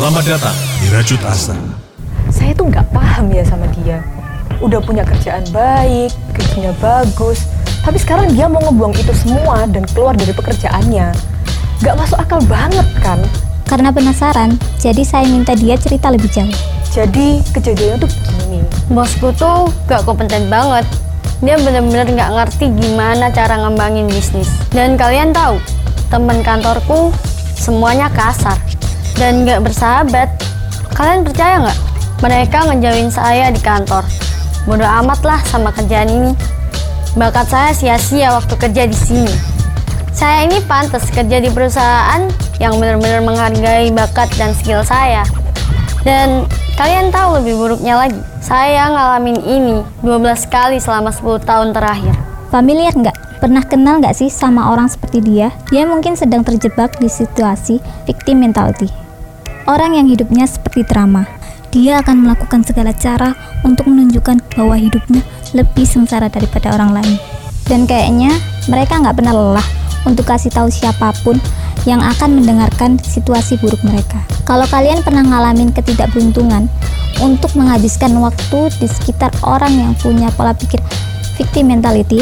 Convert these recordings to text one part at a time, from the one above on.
Selamat datang di Rajut Asa. Saya tuh nggak paham ya sama dia. Udah punya kerjaan baik, gajinya bagus, tapi sekarang dia mau ngebuang itu semua dan keluar dari pekerjaannya. Nggak masuk akal banget kan? Karena penasaran, jadi saya minta dia cerita lebih jauh. Jadi kejadiannya tuh begini. Bosku tuh gak kompeten banget. Dia bener-bener gak ngerti gimana cara ngembangin bisnis. Dan kalian tahu, temen kantorku semuanya kasar dan gak bersahabat. Kalian percaya nggak? Mereka ngejauhin saya di kantor. Bodoh amat lah sama kerjaan ini. Bakat saya sia-sia waktu kerja di sini. Saya ini pantas kerja di perusahaan yang benar-benar menghargai bakat dan skill saya. Dan kalian tahu lebih buruknya lagi, saya ngalamin ini 12 kali selama 10 tahun terakhir. Familiar nggak? Pernah kenal nggak sih sama orang seperti dia? Dia mungkin sedang terjebak di situasi victim mentality. Orang yang hidupnya seperti drama. Dia akan melakukan segala cara untuk menunjukkan bahwa hidupnya lebih sengsara daripada orang lain. Dan kayaknya mereka nggak pernah lelah untuk kasih tahu siapa pun yang akan mendengarkan situasi buruk mereka. Kalau kalian pernah ngalamin ketidakberuntungan untuk menghabiskan waktu di sekitar orang yang punya pola pikir victim mentality,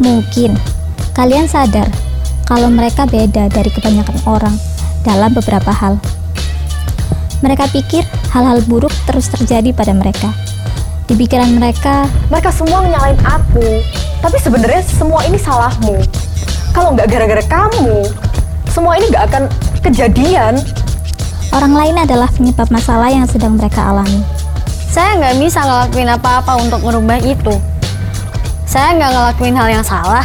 mungkin kalian sadar kalau mereka beda dari kebanyakan orang dalam beberapa hal. Mereka pikir hal-hal buruk terus terjadi pada mereka. Di pikiran mereka, Mereka semua nyalain aku, tapi sebenarnya semua ini salahmu. Kalau nggak gara-gara kamu, semua ini nggak akan kejadian. orang lain adalah penyebab masalah yang sedang mereka alami. Saya nggak bisa ngelakuin apa-apa untuk merubah itu. Saya nggak ngelakuin hal yang salah.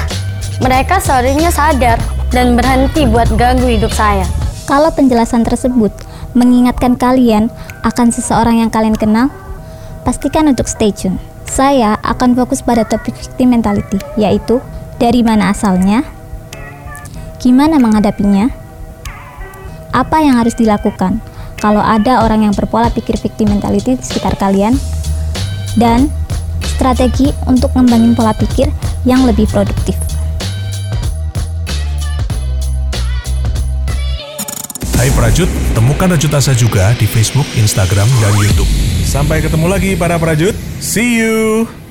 Mereka seharusnya sadar dan berhenti buat ganggu hidup saya. Kalau penjelasan tersebut mengingatkan kalian akan seseorang yang kalian kenal, pastikan untuk stay tune. Saya akan fokus pada topik victim mentality, yaitu dari mana asalnya, gimana menghadapinya, apa yang harus dilakukan kalau ada orang yang berpola pikir victim mentality di sekitar kalian, dan strategi untuk ngembangin pola pikir yang lebih produktif. Hai Prajut, temukan Rajut Asa juga di Facebook, Instagram, dan Youtube. Sampai ketemu lagi para Prajut. See you!